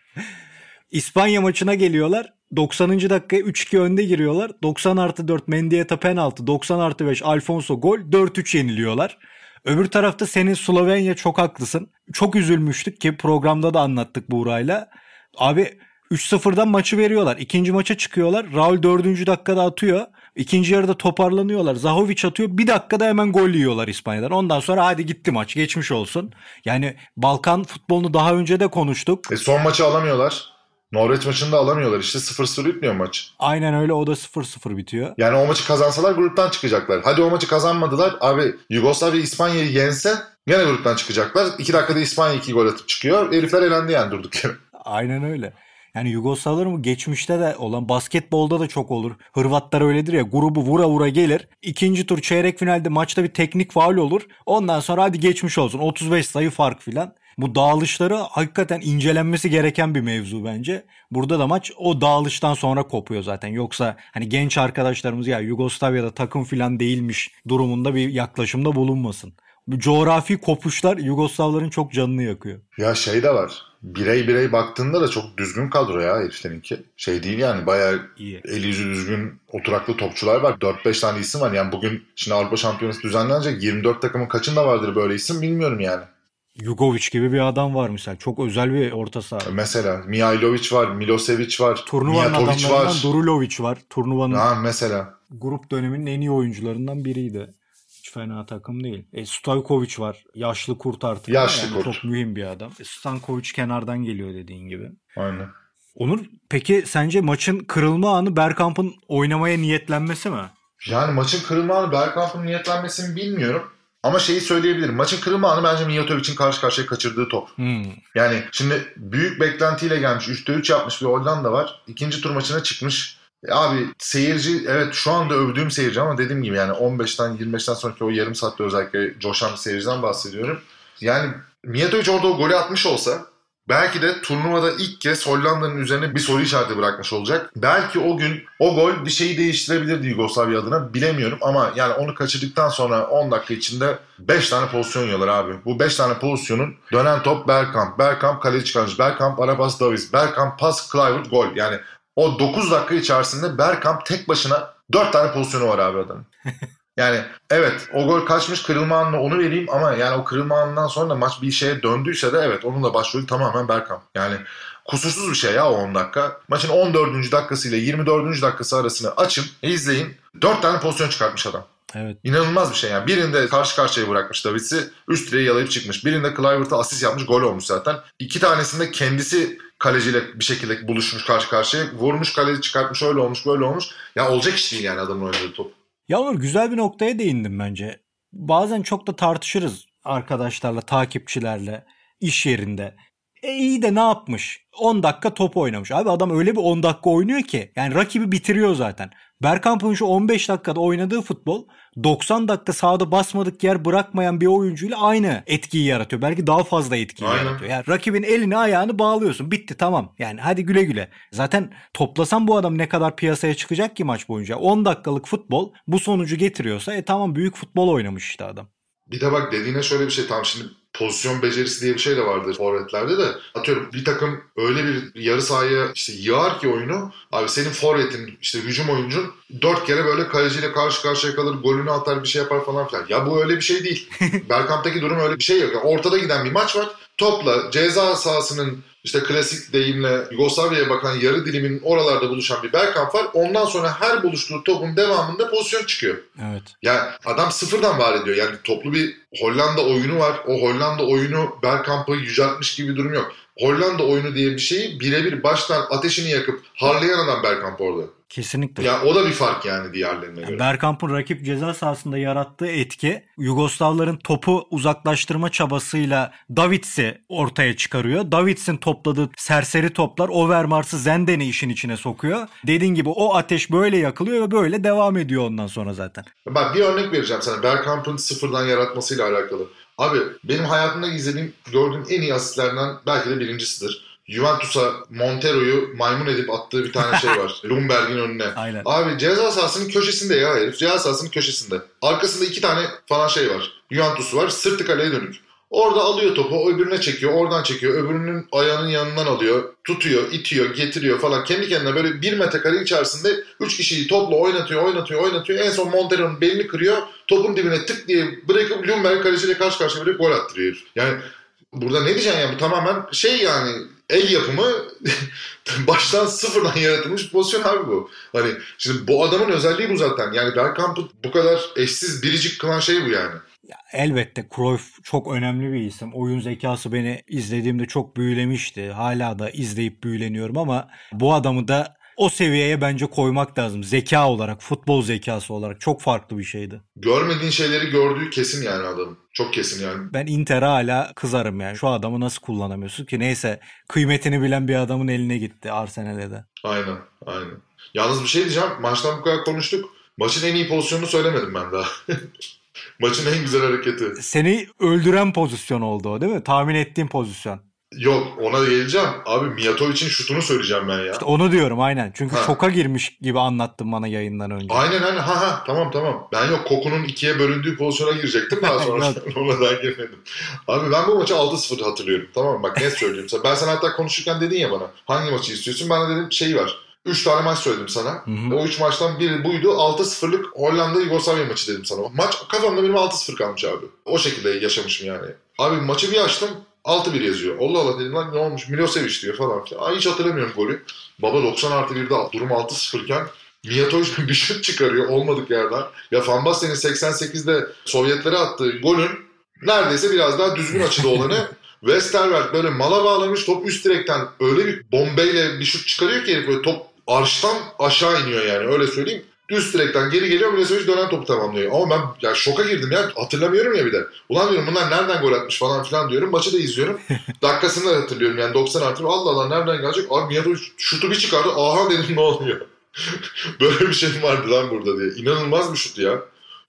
İspanya maçına geliyorlar. 90. dakikaya 3-2 önde giriyorlar. 90 artı 4 Mendieta penaltı. 90 artı 5 Alfonso gol. 4-3 yeniliyorlar. Öbür tarafta senin Slovenya çok haklısın. Çok üzülmüştük ki programda da anlattık Buğra'yla. Abi 3-0'dan maçı veriyorlar. İkinci maça çıkıyorlar. Raul 4. dakikada atıyor. İkinci yarıda toparlanıyorlar. Zahovic atıyor. Bir dakikada hemen gol yiyorlar İspanya'dan. Ondan sonra hadi gitti maç. Geçmiş olsun. Yani Balkan futbolunu daha önce de konuştuk. E son maçı alamıyorlar. Norveç maçında alamıyorlar işte 0-0 bitmiyor maç. Aynen öyle o da 0-0 bitiyor. Yani o maçı kazansalar gruptan çıkacaklar. Hadi o maçı kazanmadılar. Abi Yugoslavya İspanya'yı yense gene gruptan çıkacaklar. 2 dakikada İspanya 2 gol atıp çıkıyor. Herifler elendi yani durduk yere. Aynen öyle. Yani Yugoslavların mı geçmişte de olan basketbolda da çok olur. Hırvatlar öyledir ya grubu vura vura gelir. İkinci tur çeyrek finalde maçta bir teknik faul olur. Ondan sonra hadi geçmiş olsun 35 sayı fark filan. Bu dağılışları hakikaten incelenmesi gereken bir mevzu bence. Burada da maç o dağılıştan sonra kopuyor zaten. Yoksa hani genç arkadaşlarımız ya Yugoslavya'da takım filan değilmiş durumunda bir yaklaşımda bulunmasın. Coğrafi kopuşlar Yugoslavların çok canını yakıyor. Ya şey de var. Birey birey baktığında da çok düzgün kadro ya heriflerinki. Şey değil yani bayağı İyi. eli yüzü düzgün oturaklı topçular var. 4-5 tane isim var. Yani bugün şimdi Avrupa Şampiyonası düzenlenecek. 24 takımın kaçında vardır böyle isim bilmiyorum yani. Jugovic gibi bir adam var mesela. Çok özel bir orta saha. Mesela Mihailovic var, Milosevic var, Turnuvanın Mijatovic adamlarından var. Durulovic var. Turnuvanın Ha mesela. grup döneminin en iyi oyuncularından biriydi. Fena takım değil. E, Stojkovic var. Yaşlı kurt artık. Yaşlı yani kurt. Çok mühim bir adam. E, Stankovic kenardan geliyor dediğin gibi. Aynen. Onur peki sence maçın kırılma anı Bergkamp'ın oynamaya niyetlenmesi mi? Yani maçın kırılma anı Bergkamp'ın niyetlenmesini bilmiyorum. Ama şeyi söyleyebilirim. Maçın kırılma anı bence Mijatovic'in karşı karşıya kaçırdığı top. Hmm. Yani şimdi büyük beklentiyle gelmiş. 3'te 3 yapmış bir Hollanda var. İkinci tur maçına çıkmış. E abi seyirci evet şu anda övdüğüm seyirci ama dediğim gibi yani 15'ten 25'ten sonraki o yarım saatte özellikle coşan bir seyirciden bahsediyorum. Yani Mijatovic orada o golü atmış olsa belki de turnuvada ilk kez Hollanda'nın üzerine bir soru işareti bırakmış olacak. Belki o gün o gol bir şeyi değiştirebilirdi Yugoslavya adına bilemiyorum ama yani onu kaçırdıktan sonra 10 dakika içinde 5 tane pozisyon yiyorlar abi. Bu 5 tane pozisyonun dönen top Bergkamp, Bergkamp kaleci çıkarmış, Bergkamp arabas Davis, Bergkamp pas Kluivert gol. Yani o 9 dakika içerisinde Bergkamp tek başına 4 tane pozisyonu var abi adamın. Yani evet o gol kaçmış kırılma anına onu vereyim ama yani o kırılma anından sonra maç bir şeye döndüyse de evet onun da başrolü tamamen Bergkamp. Yani kusursuz bir şey ya o 10 dakika. Maçın 14. dakikası ile 24. dakikası arasını açın, izleyin. 4 tane pozisyon çıkartmış adam. Evet. İnanılmaz bir şey yani. Birinde karşı karşıya bırakmış Davids'i. Üst direği yalayıp çıkmış. Birinde Kluivert'a asist yapmış. Gol olmuş zaten. İki tanesinde kendisi kaleciyle bir şekilde buluşmuş karşı karşıya. Vurmuş kaleci çıkartmış. Öyle olmuş böyle olmuş. Ya olacak iş değil yani adamın oynadığı top. Ya Onur güzel bir noktaya değindim bence. Bazen çok da tartışırız arkadaşlarla, takipçilerle, iş yerinde. E iyi de ne yapmış? 10 dakika top oynamış. Abi adam öyle bir 10 dakika oynuyor ki. Yani rakibi bitiriyor zaten. Bergkamp'ın şu 15 dakikada oynadığı futbol 90 dakika sahada basmadık yer bırakmayan bir oyuncuyla aynı etkiyi yaratıyor. Belki daha fazla etkiyi Aynen. yaratıyor. Yani rakibin elini ayağını bağlıyorsun. Bitti tamam. Yani hadi güle güle. Zaten toplasan bu adam ne kadar piyasaya çıkacak ki maç boyunca. 10 dakikalık futbol bu sonucu getiriyorsa e tamam büyük futbol oynamış işte adam. Bir de bak dediğine şöyle bir şey tam şimdi pozisyon becerisi diye bir şey de vardır forvetlerde de. Atıyorum bir takım öyle bir yarı sahaya işte yığar ki oyunu. Abi senin forvetin işte hücum oyuncun dört kere böyle kaleciyle karşı karşıya kalır golünü atar bir şey yapar falan filan. Ya bu öyle bir şey değil. Bergkamp'taki durum öyle bir şey yok. Yani ortada giden bir maç var. Topla ceza sahasının işte klasik deyimle Yugoslavya'ya bakan yarı dilimin oralarda buluşan bir Bergkamp var. Ondan sonra her buluştuğu topun devamında pozisyon çıkıyor. Evet. Yani adam sıfırdan var ediyor. Yani toplu bir Hollanda oyunu var. O Hollanda oyunu Bergkamp'ı yüceltmiş gibi bir durum yok. Hollanda oyunu diye bir şeyi birebir baştan ateşini yakıp harlayan adam Bergkamp orada. Kesinlikle. Ya o da bir fark yani diğerlerine göre. Bergkamp'ın rakip ceza sahasında yarattığı etki Yugoslavların topu uzaklaştırma çabasıyla Davids'i ortaya çıkarıyor. Davids'in topladığı serseri toplar Overmars'ı Zenden'i işin içine sokuyor. Dediğin gibi o ateş böyle yakılıyor ve böyle devam ediyor ondan sonra zaten. Bak bir örnek vereceğim sana. Bergkamp'ın sıfırdan yaratmasıyla alakalı. Abi benim hayatımda izlediğim, gördüğüm en iyi asistlerden belki de birincisidir. Juventus'a Montero'yu maymun edip attığı bir tane şey var. Lumberg'in önüne. Aynen. Abi ceza sahasının köşesinde ya herif. Ceza sahasının köşesinde. Arkasında iki tane falan şey var. Juventus var. Sırtı kaleye dönük. Orada alıyor topu öbürüne çekiyor. Oradan çekiyor. Öbürünün ayağının yanından alıyor. Tutuyor, itiyor, getiriyor falan. Kendi kendine böyle bir metrekare içerisinde üç kişiyi topla oynatıyor, oynatıyor, oynatıyor. En son Montero'nun belini kırıyor. Topun dibine tık diye bırakıp Lumberg kaleciyle karşı karşıya böyle gol attırıyor. Yani burada ne diyeceksin ya bu tamamen şey yani el yapımı baştan sıfırdan yaratılmış pozisyon abi bu. Hani şimdi bu adamın özelliği bu zaten. Yani Bergkamp'ı bu kadar eşsiz biricik kılan şey bu yani. Ya elbette Cruyff çok önemli bir isim. Oyun zekası beni izlediğimde çok büyülemişti. Hala da izleyip büyüleniyorum ama bu adamı da o seviyeye bence koymak lazım. Zeka olarak, futbol zekası olarak çok farklı bir şeydi. Görmediğin şeyleri gördüğü kesin yani adamın. Çok kesin yani. Ben Inter'e hala kızarım yani. Şu adamı nasıl kullanamıyorsun ki? Neyse kıymetini bilen bir adamın eline gitti Arsenal'e de. Aynen, aynen. Yalnız bir şey diyeceğim. Maçtan bu kadar konuştuk. Maçın en iyi pozisyonunu söylemedim ben daha. Maçın en güzel hareketi. Seni öldüren pozisyon oldu o değil mi? Tahmin ettiğin pozisyon. Yok ona geleceğim. Abi Mijatovic'in şutunu söyleyeceğim ben ya. İşte onu diyorum aynen. Çünkü Ha. şoka girmiş gibi anlattın bana yayından önce. Aynen aynen ha ha tamam tamam. Ben yok Koku'nun ikiye bölündüğü pozisyona girecektim daha sonra ona daha girmedim. Abi ben bu maçı 6-0 hatırlıyorum tamam mı? Bak net söyleyeyim sana. Ben sana hatta konuşurken dedin ya bana hangi maçı istiyorsun? De dedim şey var. 3 tane maç söyledim sana. Hı hı. O 3 maçtan biri buydu. 6-0'lık Hollanda Yugoslavya maçı dedim sana. Maç kafamda benim 6-0 kalmış abi. O şekilde yaşamışım yani. Abi maçı bir açtım 6-1 yazıyor. Allah Allah dedim lan ne olmuş Milosevic diyor falan filan. Ay hiç hatırlamıyorum golü. Baba 90 artı 1'de durum 6-0 iken Mijatovic bir şut çıkarıyor olmadık yerden. Ya Van Basten'in 88'de Sovyetlere attığı golün neredeyse biraz daha düzgün açıda olanı Westerwelt böyle mala bağlamış top üst direkten öyle bir bombeyle bir şut çıkarıyor ki herif böyle top arştan aşağı iniyor yani öyle söyleyeyim. Düz direkten geri geliyor Milosevic dönen topu tamamlıyor. Ama ben ya şoka girdim ya hatırlamıyorum ya bir de. Ulan diyorum bunlar nereden gol atmış falan filan diyorum. Maçı da izliyorum. Dakikasını da hatırlıyorum yani 90 artı. Allah Allah nereden gelecek? Abi Mijatovic şutu bir çıkardı. Aha dedim ne oluyor? Böyle bir şey vardı lan burada diye. İnanılmaz bir şut ya.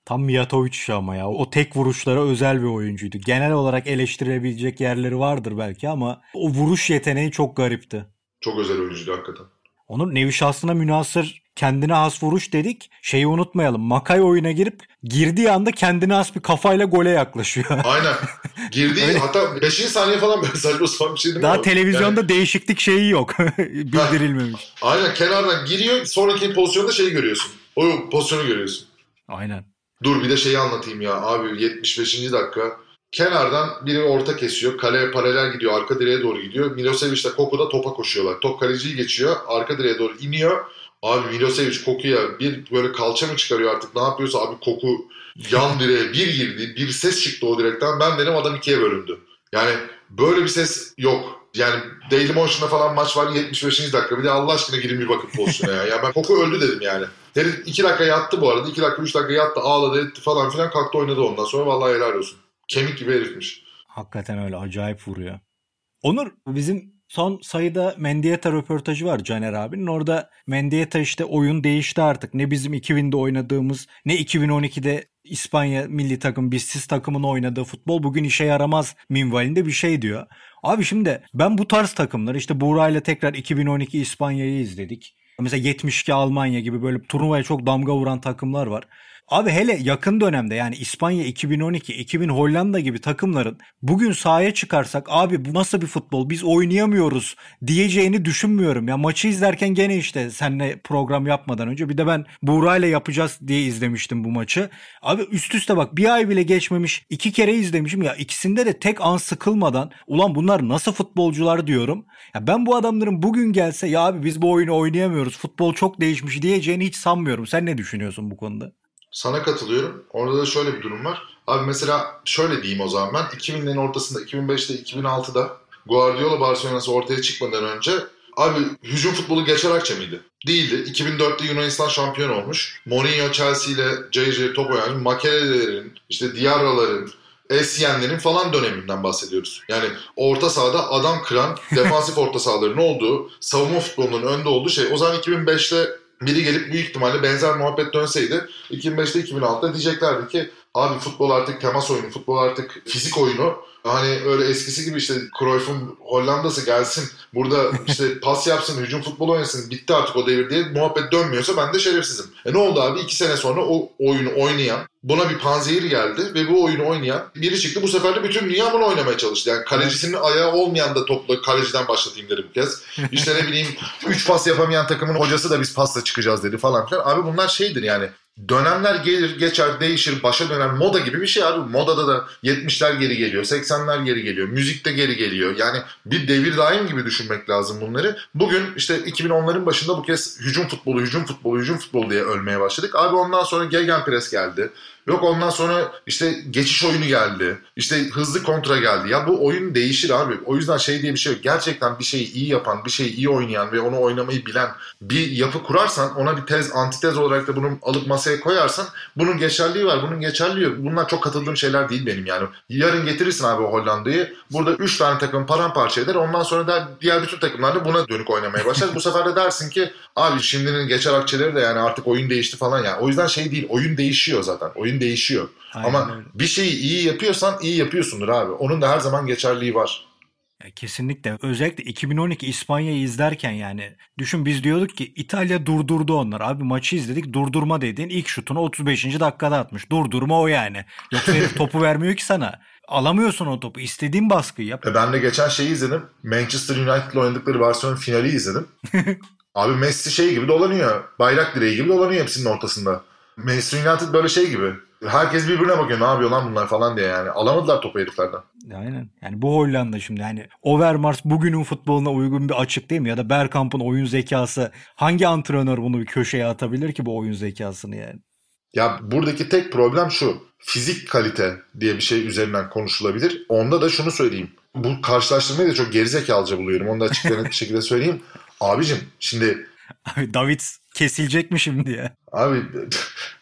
Tam Mijatovic ama ya. O tek vuruşlara özel bir oyuncuydu. Genel olarak eleştirebilecek yerleri vardır belki ama o vuruş yeteneği çok garipti. Çok özel oyuncuydu hakikaten. Onun nevi şahsına münasır kendine has vuruş dedik. Şeyi unutmayalım. Makay oyuna girip girdiği anda kendine has bir kafayla gole yaklaşıyor. Aynen. Girdi Öyle. hatta 5. saniye falan böyle saçma sapan bir şey değil mi? Daha o? televizyonda Yani, değişiklik şeyi yok. Bildirilmemiş. aynen kenardan giriyor sonraki pozisyonda şeyi görüyorsun. O pozisyonu görüyorsun. Aynen. Dur bir de şeyi anlatayım ya abi 75. dakika. Kenardan biri orta kesiyor. Kaleye paralel gidiyor. Arka direğe doğru gidiyor. Milosevic ile Koku da topa koşuyorlar. Top kaleciyi geçiyor. Arka direğe doğru iniyor. Abi Milosevic Koku'ya bir böyle kalça mı çıkarıyor artık ne yapıyorsa abi Koku yan direğe bir girdi. Bir ses çıktı o direkten. Ben dedim adam ikiye bölündü. Yani böyle bir ses yok. Yani Dailymotion'da falan maç var 75. dakika. Bir de Allah aşkına girin bir bakın pozisyona ya. ya ben Koku öldü dedim yani. Herif 2 dakika yattı bu arada. 2 dakika 3 dakika yattı ağladı etti falan filan kalktı oynadı ondan sonra. Vallahi helal olsun. Kemik gibi herifmiş. Hakikaten öyle acayip vuruyor. Onur bizim son sayıda Mendieta röportajı var Caner abinin. Orada Mendieta işte oyun değişti artık. Ne bizim 2000'de oynadığımız ne 2012'de İspanya milli takım bizsiz takımın oynadığı futbol bugün işe yaramaz minvalinde bir şey diyor. Abi şimdi ben bu tarz takımları işte Buğra ile tekrar 2012 İspanya'yı izledik. Mesela 72 Almanya gibi böyle turnuvaya çok damga vuran takımlar var. Abi hele yakın dönemde yani İspanya 2012, 2000 Hollanda gibi takımların bugün sahaya çıkarsak abi bu nasıl bir futbol biz oynayamıyoruz diyeceğini düşünmüyorum. Ya maçı izlerken gene işte seninle program yapmadan önce bir de ben Buğra ile yapacağız diye izlemiştim bu maçı. Abi üst üste bak bir ay bile geçmemiş iki kere izlemişim ya ikisinde de tek an sıkılmadan ulan bunlar nasıl futbolcular diyorum. Ya ben bu adamların bugün gelse ya abi biz bu oyunu oynayamıyoruz futbol çok değişmiş diyeceğini hiç sanmıyorum. Sen ne düşünüyorsun bu konuda? Sana katılıyorum. Orada da şöyle bir durum var. Abi mesela şöyle diyeyim o zaman ben. 2000'lerin ortasında 2005'te 2006'da Guardiola Barcelona'sı ortaya çıkmadan önce abi hücum futbolu geçer akçe miydi? Değildi. 2004'te Yunanistan şampiyon olmuş. Mourinho Chelsea ile cayır cayır top oynamış. Makelelerin, işte Diarra'ların, Esienlerin falan döneminden bahsediyoruz. Yani orta sahada adam kıran defansif orta sahaların olduğu, savunma futbolunun önde olduğu şey. O zaman 2005'te biri gelip büyük ihtimalle benzer muhabbet dönseydi 2005'te 2006'da diyeceklerdi ki abi futbol artık temas oyunu, futbol artık fizik oyunu. Hani öyle eskisi gibi işte Cruyff'un Hollanda'sı gelsin burada işte pas yapsın, hücum futbol oynasın bitti artık o devir diye muhabbet dönmüyorsa ben de şerefsizim. E ne oldu abi? iki sene sonra o oyunu oynayan buna bir panzehir geldi ve bu oyunu oynayan biri çıktı. Bu sefer de bütün dünya bunu oynamaya çalıştı. Yani kalecisinin ayağı olmayan da topla kaleciden başlatayım dedi bu kez. İşte ne bileyim 3 pas yapamayan takımın hocası da biz pasla çıkacağız dedi falan filan. Abi bunlar şeydir yani dönemler gelir geçer değişir başa dönen moda gibi bir şey abi. Modada da 70'ler geri geliyor 80'ler geri geliyor müzikte geri geliyor. Yani bir devir daim gibi düşünmek lazım bunları. Bugün işte 2010'ların başında bu kez hücum futbolu hücum futbolu hücum futbolu diye ölmeye başladık. Abi ondan sonra gegenpress geldi. Yok ondan sonra işte geçiş oyunu geldi. İşte hızlı kontra geldi. Ya bu oyun değişir abi. O yüzden şey diye bir şey yok. Gerçekten bir şeyi iyi yapan, bir şeyi iyi oynayan ve onu oynamayı bilen bir yapı kurarsan ona bir tez, antitez olarak da bunu alıp masaya koyarsan bunun geçerliği var, bunun geçerliği yok. Bunlar çok katıldığım şeyler değil benim yani. Yarın getirirsin abi Hollanda'yı. Burada 3 tane takım paramparça eder. Ondan sonra da diğer bütün takımlar da buna dönük oynamaya başlar. bu sefer de dersin ki abi şimdinin geçer akçeleri de yani artık oyun değişti falan ya. O yüzden şey değil. Oyun değişiyor zaten. Oyun değişiyor. Aynen Ama öyle. bir şeyi iyi yapıyorsan iyi yapıyorsundur abi. Onun da her zaman geçerliği var. Ya kesinlikle. Özellikle 2012 İspanya'yı izlerken yani düşün biz diyorduk ki İtalya durdurdu onlar. Abi maçı izledik durdurma dediğin ilk şutunu 35. dakikada atmış. Durdurma o yani. Yoksa herif topu vermiyor ki sana. Alamıyorsun o topu. İstediğin baskıyı yap. E ben de geçen şeyi izledim. Manchester United'la oynadıkları Barcelona finali izledim. Abi Messi şey gibi dolanıyor. Bayrak direği gibi dolanıyor hepsinin ortasında. Manchester United böyle şey gibi. Herkes birbirine bakıyor ne yapıyor lan bunlar falan diye yani. Alamadılar topu heriflerden. Aynen. Yani bu Hollanda şimdi yani Overmars bugünün futboluna uygun bir açık değil mi? Ya da Bergkamp'ın oyun zekası hangi antrenör bunu bir köşeye atabilir ki bu oyun zekasını yani? Ya buradaki tek problem şu. Fizik kalite diye bir şey üzerinden konuşulabilir. Onda da şunu söyleyeyim. Bu karşılaştırmayı da çok gerizekalıca buluyorum. Onu da açık net bir şekilde söyleyeyim. Abicim şimdi Abi David kesilecek mi şimdi ya? Abi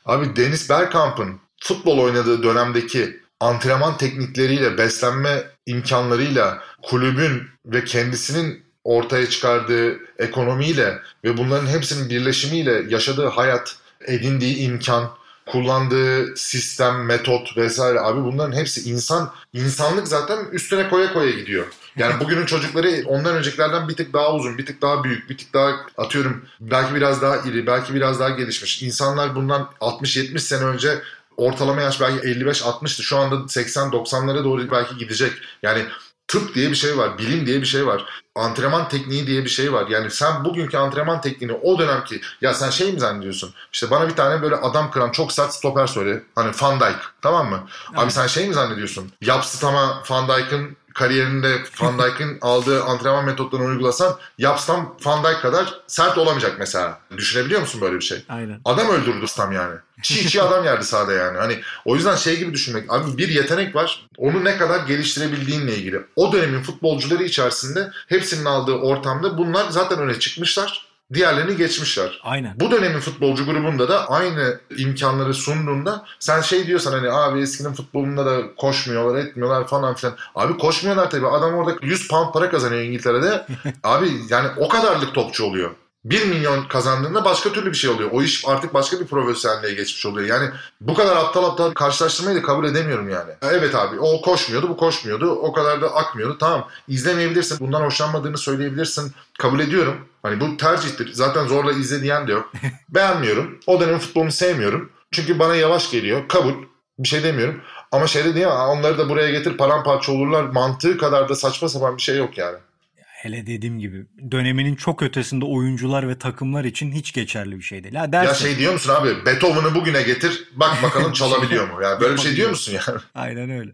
abi Deniz Bergkamp'ın futbol oynadığı dönemdeki antrenman teknikleriyle, beslenme imkanlarıyla, kulübün ve kendisinin ortaya çıkardığı ekonomiyle ve bunların hepsinin birleşimiyle yaşadığı hayat, edindiği imkan, kullandığı sistem, metot vesaire abi bunların hepsi insan insanlık zaten üstüne koya koya gidiyor. Yani bugünün çocukları ondan öncekilerden bir tık daha uzun, bir tık daha büyük, bir tık daha atıyorum belki biraz daha iri, belki biraz daha gelişmiş. İnsanlar bundan 60-70 sene önce ortalama yaş belki 55-60'tı. Şu anda 80-90'lara doğru belki gidecek. Yani tıp diye bir şey var, bilim diye bir şey var, antrenman tekniği diye bir şey var. Yani sen bugünkü antrenman tekniğini o dönemki ya sen şey mi zannediyorsun? İşte bana bir tane böyle adam kıran çok sert stoper söyle. Hani Van Dijk tamam mı? Evet. Abi sen şey mi zannediyorsun? Yapsıtama Van Dijk'ın kariyerinde Van Dijk'in aldığı antrenman metotlarını uygulasan yapsam Van Dijk kadar sert olamayacak mesela. Düşünebiliyor musun böyle bir şey? Aynen. Adam öldürdü Stam yani. Çiğ çiğ adam yerdi sahada yani. Hani o yüzden şey gibi düşünmek. Abi bir yetenek var. Onu ne kadar geliştirebildiğinle ilgili. O dönemin futbolcuları içerisinde hepsinin aldığı ortamda bunlar zaten öne çıkmışlar. Diğerlerini geçmişler. Aynen. Bu dönemin futbolcu grubunda da aynı imkanları sunduğunda sen şey diyorsan hani abi eskinin futbolunda da koşmuyorlar etmiyorlar falan filan. Abi koşmuyorlar tabii. Adam orada 100 pound para kazanıyor İngiltere'de. abi yani o kadarlık topçu oluyor. 1 milyon kazandığında başka türlü bir şey oluyor. O iş artık başka bir profesyonelliğe geçmiş oluyor. Yani bu kadar aptal aptal karşılaştırmayı da kabul edemiyorum yani. Evet abi o koşmuyordu bu koşmuyordu. O kadar da akmıyordu. Tamam izlemeyebilirsin. Bundan hoşlanmadığını söyleyebilirsin. Kabul ediyorum. Hani bu tercihtir. Zaten zorla izle diyen de yok. Beğenmiyorum. O dönem futbolunu sevmiyorum. Çünkü bana yavaş geliyor. Kabul. Bir şey demiyorum. Ama şey de diyemem. Onları da buraya getir paramparça olurlar. Mantığı kadar da saçma sapan bir şey yok yani hele dediğim gibi döneminin çok ötesinde oyuncular ve takımlar için hiç geçerli bir şey değil. Ha dersin, ya şey diyor musun abi Beethoven'ı bugüne getir bak bakalım çalabiliyor mu? Yani böyle bir şey diyor musun yani? Aynen öyle.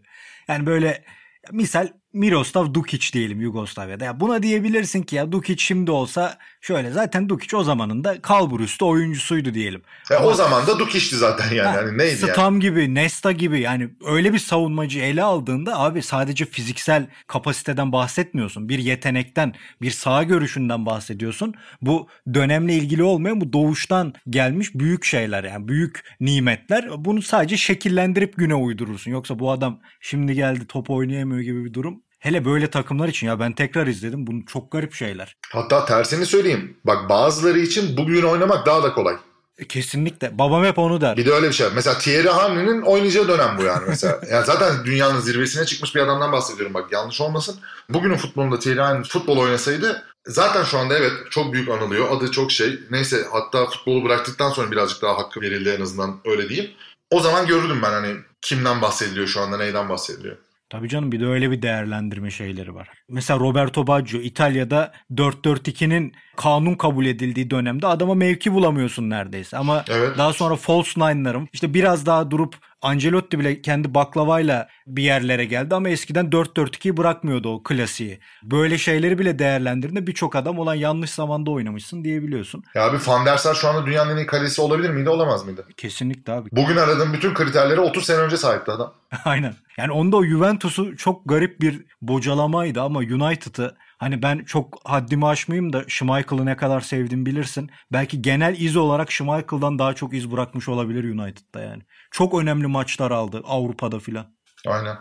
Yani böyle misal Miroslav Dukic diyelim Yugoslavya'da. Ya buna diyebilirsin ki ya Dukic şimdi olsa şöyle zaten Dukic o zamanında kalburüstü oyuncusuydu diyelim. Ya Ama, o zaman da Dukic'ti zaten yani. Ha, yani neydi Stam yani? gibi, Nesta gibi yani öyle bir savunmacı ele aldığında abi sadece fiziksel kapasiteden bahsetmiyorsun. Bir yetenekten, bir sağ görüşünden bahsediyorsun. Bu dönemle ilgili olmayan bu doğuştan gelmiş büyük şeyler yani büyük nimetler. Bunu sadece şekillendirip güne uydurursun. Yoksa bu adam şimdi geldi top oynayamıyor gibi bir durum Hele böyle takımlar için ya ben tekrar izledim. Bunu çok garip şeyler. Hatta tersini söyleyeyim. Bak bazıları için bugün oynamak daha da kolay. E, kesinlikle. Babam hep onu der. Bir de öyle bir şey. Mesela Thierry Henry'nin oynayacağı dönem bu yani mesela. yani zaten dünyanın zirvesine çıkmış bir adamdan bahsediyorum bak yanlış olmasın. Bugünün futbolunda Thierry Henry futbol oynasaydı zaten şu anda evet çok büyük anılıyor. Adı çok şey. Neyse hatta futbolu bıraktıktan sonra birazcık daha hakkı verildi en azından öyle diyeyim. O zaman görürdüm ben hani kimden bahsediliyor şu anda neyden bahsediliyor. Tabii canım bir de öyle bir değerlendirme şeyleri var. Mesela Roberto Baggio İtalya'da 4-4-2'nin kanun kabul edildiği dönemde adama mevki bulamıyorsun neredeyse. Ama evet. daha sonra false nine'larım işte biraz daha durup Ancelotti bile kendi baklavayla bir yerlere geldi ama eskiden 4-4-2'yi bırakmıyordu o klasiği. Böyle şeyleri bile değerlendirdiğinde birçok adam olan yanlış zamanda oynamışsın diyebiliyorsun. Ya abi Van der Sar şu anda dünyanın en iyi kalesi olabilir miydi olamaz mıydı? Kesinlikle abi. Bugün aradığım bütün kriterlere 30 sene önce sahipti adam. Aynen. Yani onda o Juventus'u çok garip bir bocalamaydı ama United'ı Hani ben çok haddimi aşmayayım da Schmeichel'ı ne kadar sevdim bilirsin. Belki genel iz olarak Schmeichel'dan daha çok iz bırakmış olabilir United'da yani. Çok önemli maçlar aldı Avrupa'da filan. Aynen.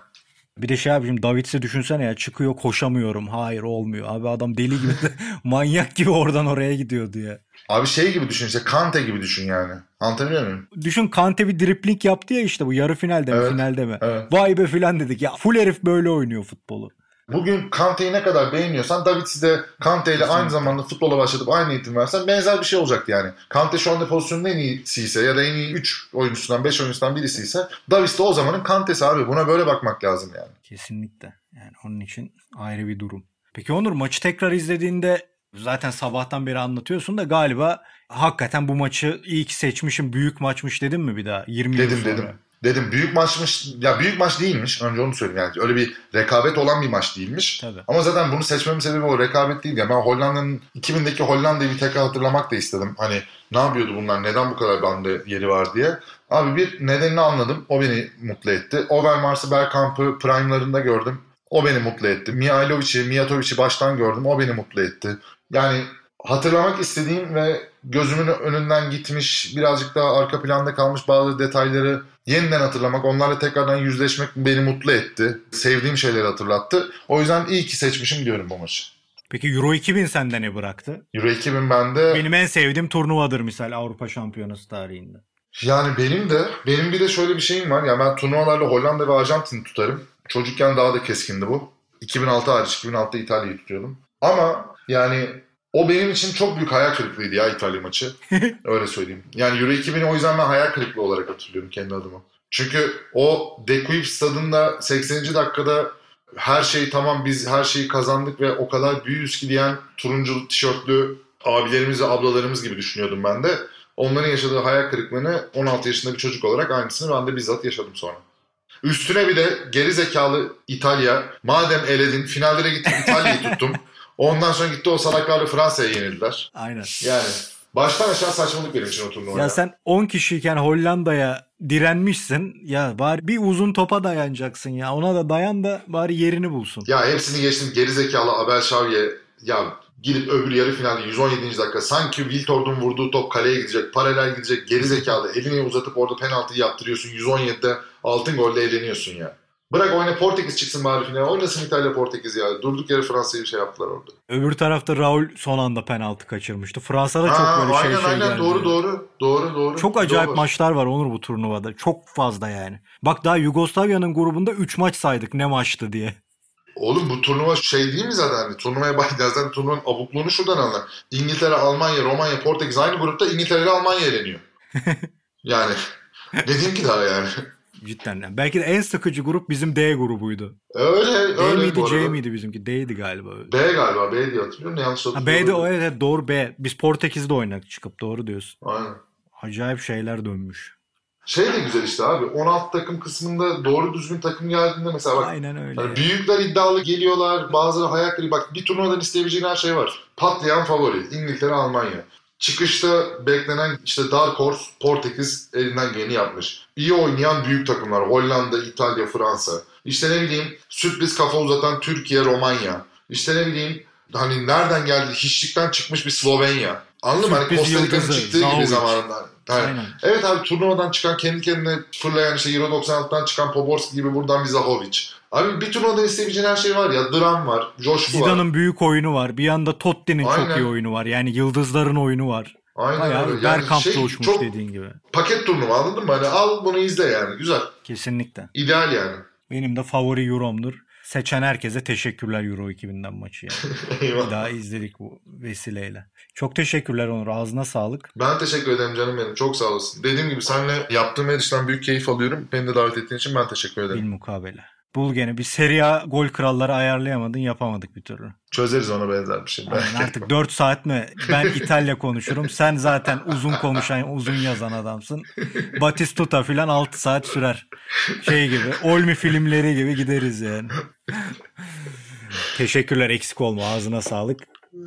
Bir de şey abicim Davids'i düşünsene ya çıkıyor koşamıyorum. Hayır olmuyor. Abi adam deli gibi manyak gibi oradan oraya gidiyordu ya. Abi şey gibi düşün işte Kante gibi düşün yani. Anlatabiliyor muyum? Düşün Kante bir dripling yaptı ya işte bu yarı finalde mi evet, finalde mi? Evet. Vay be filan dedik ya full herif böyle oynuyor futbolu. Bugün Kante'yi ne kadar beğeniyorsan Davids'i de Kante ile aynı zamanda futbola başlatıp aynı eğitim versen benzer bir şey olacaktı yani. Kante şu anda pozisyonun en iyisi ise ya da en iyi 3 oyuncusundan 5 oyuncusundan birisi ise Davids de o zamanın Kante'si abi. Buna böyle bakmak lazım yani. Kesinlikle. Yani onun için ayrı bir durum. Peki Onur maçı tekrar izlediğinde zaten sabahtan beri anlatıyorsun da galiba hakikaten bu maçı iyi ki seçmişim büyük maçmış dedim mi bir daha 20 dedim, yıl sonra? Dedim dedim. Büyük maçmış ya büyük maç değilmiş önce onu söyleyeyim yani öyle bir rekabet olan bir maç değilmiş. Tabii. Ama zaten bunu seçmemin sebebi o rekabet değil ya. Ben Hollanda'nın 2000'deki Hollanda'yı bir tekrar hatırlamak da istedim. Hani ne yapıyordu bunlar neden bu kadar bende yeri var diye. Abi bir nedenini anladım. O beni mutlu etti. Overmars'ı Bergkamp'ı prime'larında gördüm. O beni mutlu etti. Mihailovic'i, Mijatovic'i baştan gördüm. O beni mutlu etti. Yani hatırlamak istediğim ve gözümün önünden gitmiş, birazcık daha arka planda kalmış bazı detayları yeniden hatırlamak, onlarla tekrardan yüzleşmek beni mutlu etti. Sevdiğim şeyleri hatırlattı. O yüzden iyi ki seçmişim diyorum bu maçı. Peki Euro 2000 sende ne bıraktı? Euro 2000 bende... Benim en sevdiğim turnuvadır misal Avrupa Şampiyonası tarihinde. Yani benim de, benim bir de şöyle bir şeyim var. Ya ben turnuvalarla Hollanda ve Arjantin tutarım. Çocukken daha da keskindi bu. 2006 hariç, 2006'da İtalya'yı tutuyordum. Ama yani o benim için çok büyük hayal kırıklığıydı ya İtalya maçı. Öyle söyleyeyim. Yani Euro 2000'i o yüzden ben hayal kırıklığı olarak hatırlıyorum kendi adıma. Çünkü o De Kuip stadında 80. dakikada her şey tamam biz her şeyi kazandık ve o kadar büyüyüz ki diyen turuncu tişörtlü abilerimiz ve ablalarımız gibi düşünüyordum ben de. Onların yaşadığı hayal kırıklığını 16 yaşında bir çocuk olarak aynısını ben de bizzat yaşadım sonra. Üstüne bir de geri zekalı İtalya. Madem eledin finallere gittim İtalya'yı tuttum. Ondan sonra gitti o salaklarla Fransa'ya yenildiler. Aynen. Yani baştan aşağı saçmalık benim için o turnuva. Ya sen 10 kişiyken Hollanda'ya direnmişsin. Ya bari bir uzun topa dayanacaksın ya. Ona da dayan da bari yerini bulsun. Ya hepsini geçtim geri zekalı Abel Xavier. Ya gidip öbür yarı finalde 117. dakika sanki Wiltord'un vurduğu top kaleye gidecek, paralel gidecek geri zekalı elini uzatıp orada penaltıyı yaptırıyorsun. 117'de altın golle eğleniyorsun ya. Bırak oyna Portekiz çıksın bari finale. Oynasın İtalya Portekiz ya. Durduk yere Fransa'yı bir şey yaptılar orada. Öbür tarafta Raul son anda penaltı kaçırmıştı. Fransa'da çok Ha, böyle şey aynen şey aynen geldi. doğru doğru. Doğru doğru. Çok acayip Doğru. maçlar var Onur bu turnuvada. Çok fazla yani. Bak daha Yugoslavya'nın grubunda 3 maç saydık ne maçtı diye. Oğlum bu turnuva şey değil mi zaten? Hani turnuvaya başlayacağız. Zaten turnuvanın abukluğunu şuradan anla. İngiltere, Almanya, Romanya, Portekiz aynı grupta İngiltere ile Almanya eleniyor. yani ne diyeyim ki daha yani. Cidden. yani. Belki de en sıkıcı grup bizim D grubuydu. Öyle D öyle miydi C miydi bizimki? D'ydi galiba. B galiba B diye hatırlıyorum. Yanlış Ha, hatırlıyorum. B'de o evet, doğru B. Biz Portekiz'de oynadık çıkıp doğru diyorsun. Aynen. Acayip şeyler dönmüş. Şey de güzel işte abi. 16 takım kısmında doğru düzgün takım geldiğinde mesela bak Aynen öyle. Hani ya. büyükler iddialı geliyorlar. Bazıları hayal kırıklığı. Bak bir turnuvadan isteyebileceğin her şey var. Patlayan favori. İngiltere, Almanya. Çıkışta beklenen işte Dark Horse, Portekiz elinden geleni yapmış. İyi oynayan büyük takımlar. Hollanda, İtalya, Fransa. İşte ne bileyim sürpriz kafa uzatan Türkiye, Romanya. İşte ne bileyim hani nereden geldi hiçlikten çıkmış bir Slovenya. Anladın mı? Hani Costa Rica'nın çıktığı gibi zamanında. Yani, Aynen. Evet abi turnuvadan çıkan kendi kendine fırlayan işte Euro 96'dan çıkan Poborski gibi buradan bir Zahovic. Abi bir turnuvadan isteyebileceğin her şey var ya. Dram var, coşku var. Zidane'ın büyük oyunu var. Bir yanda Totti'nin çok Aynen. iyi oyunu var. Yani yıldızların oyunu var. Aynen Bayağı öyle. Bergkamp şey, coşmuş çok dediğin gibi. paket turnuva anladın mı? Hani al bunu izle yani. Güzel. Kesinlikle. İdeal yani. Benim de favori Euro'mdur. Seçen herkese teşekkürler Euro 2000'den maçı yani. Daha izledik bu vesileyle. Çok teşekkürler Onur. Ağzına sağlık. Ben teşekkür ederim canım benim. Çok sağ olasın. Dediğim gibi seninle yaptığım her işten büyük keyif alıyorum. Beni de davet ettiğin için ben teşekkür ederim. Bil mukabele. Bul gene bir Serie A gol kralları ayarlayamadın yapamadık bir türlü. Çözeriz ona benzer bir şey. Aynen artık 4 saat mi ben İtalya konuşurum. Sen zaten uzun konuşan, uzun yazan adamsın. Batistuta filan 6 saat sürer. Şey gibi, Olmi filmleri gibi gideriz yani. Teşekkürler eksik olma ağzına sağlık.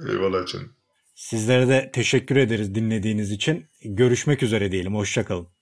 Eyvallah canım. Sizlere de teşekkür ederiz dinlediğiniz için. Görüşmek üzere diyelim. Hoşçakalın.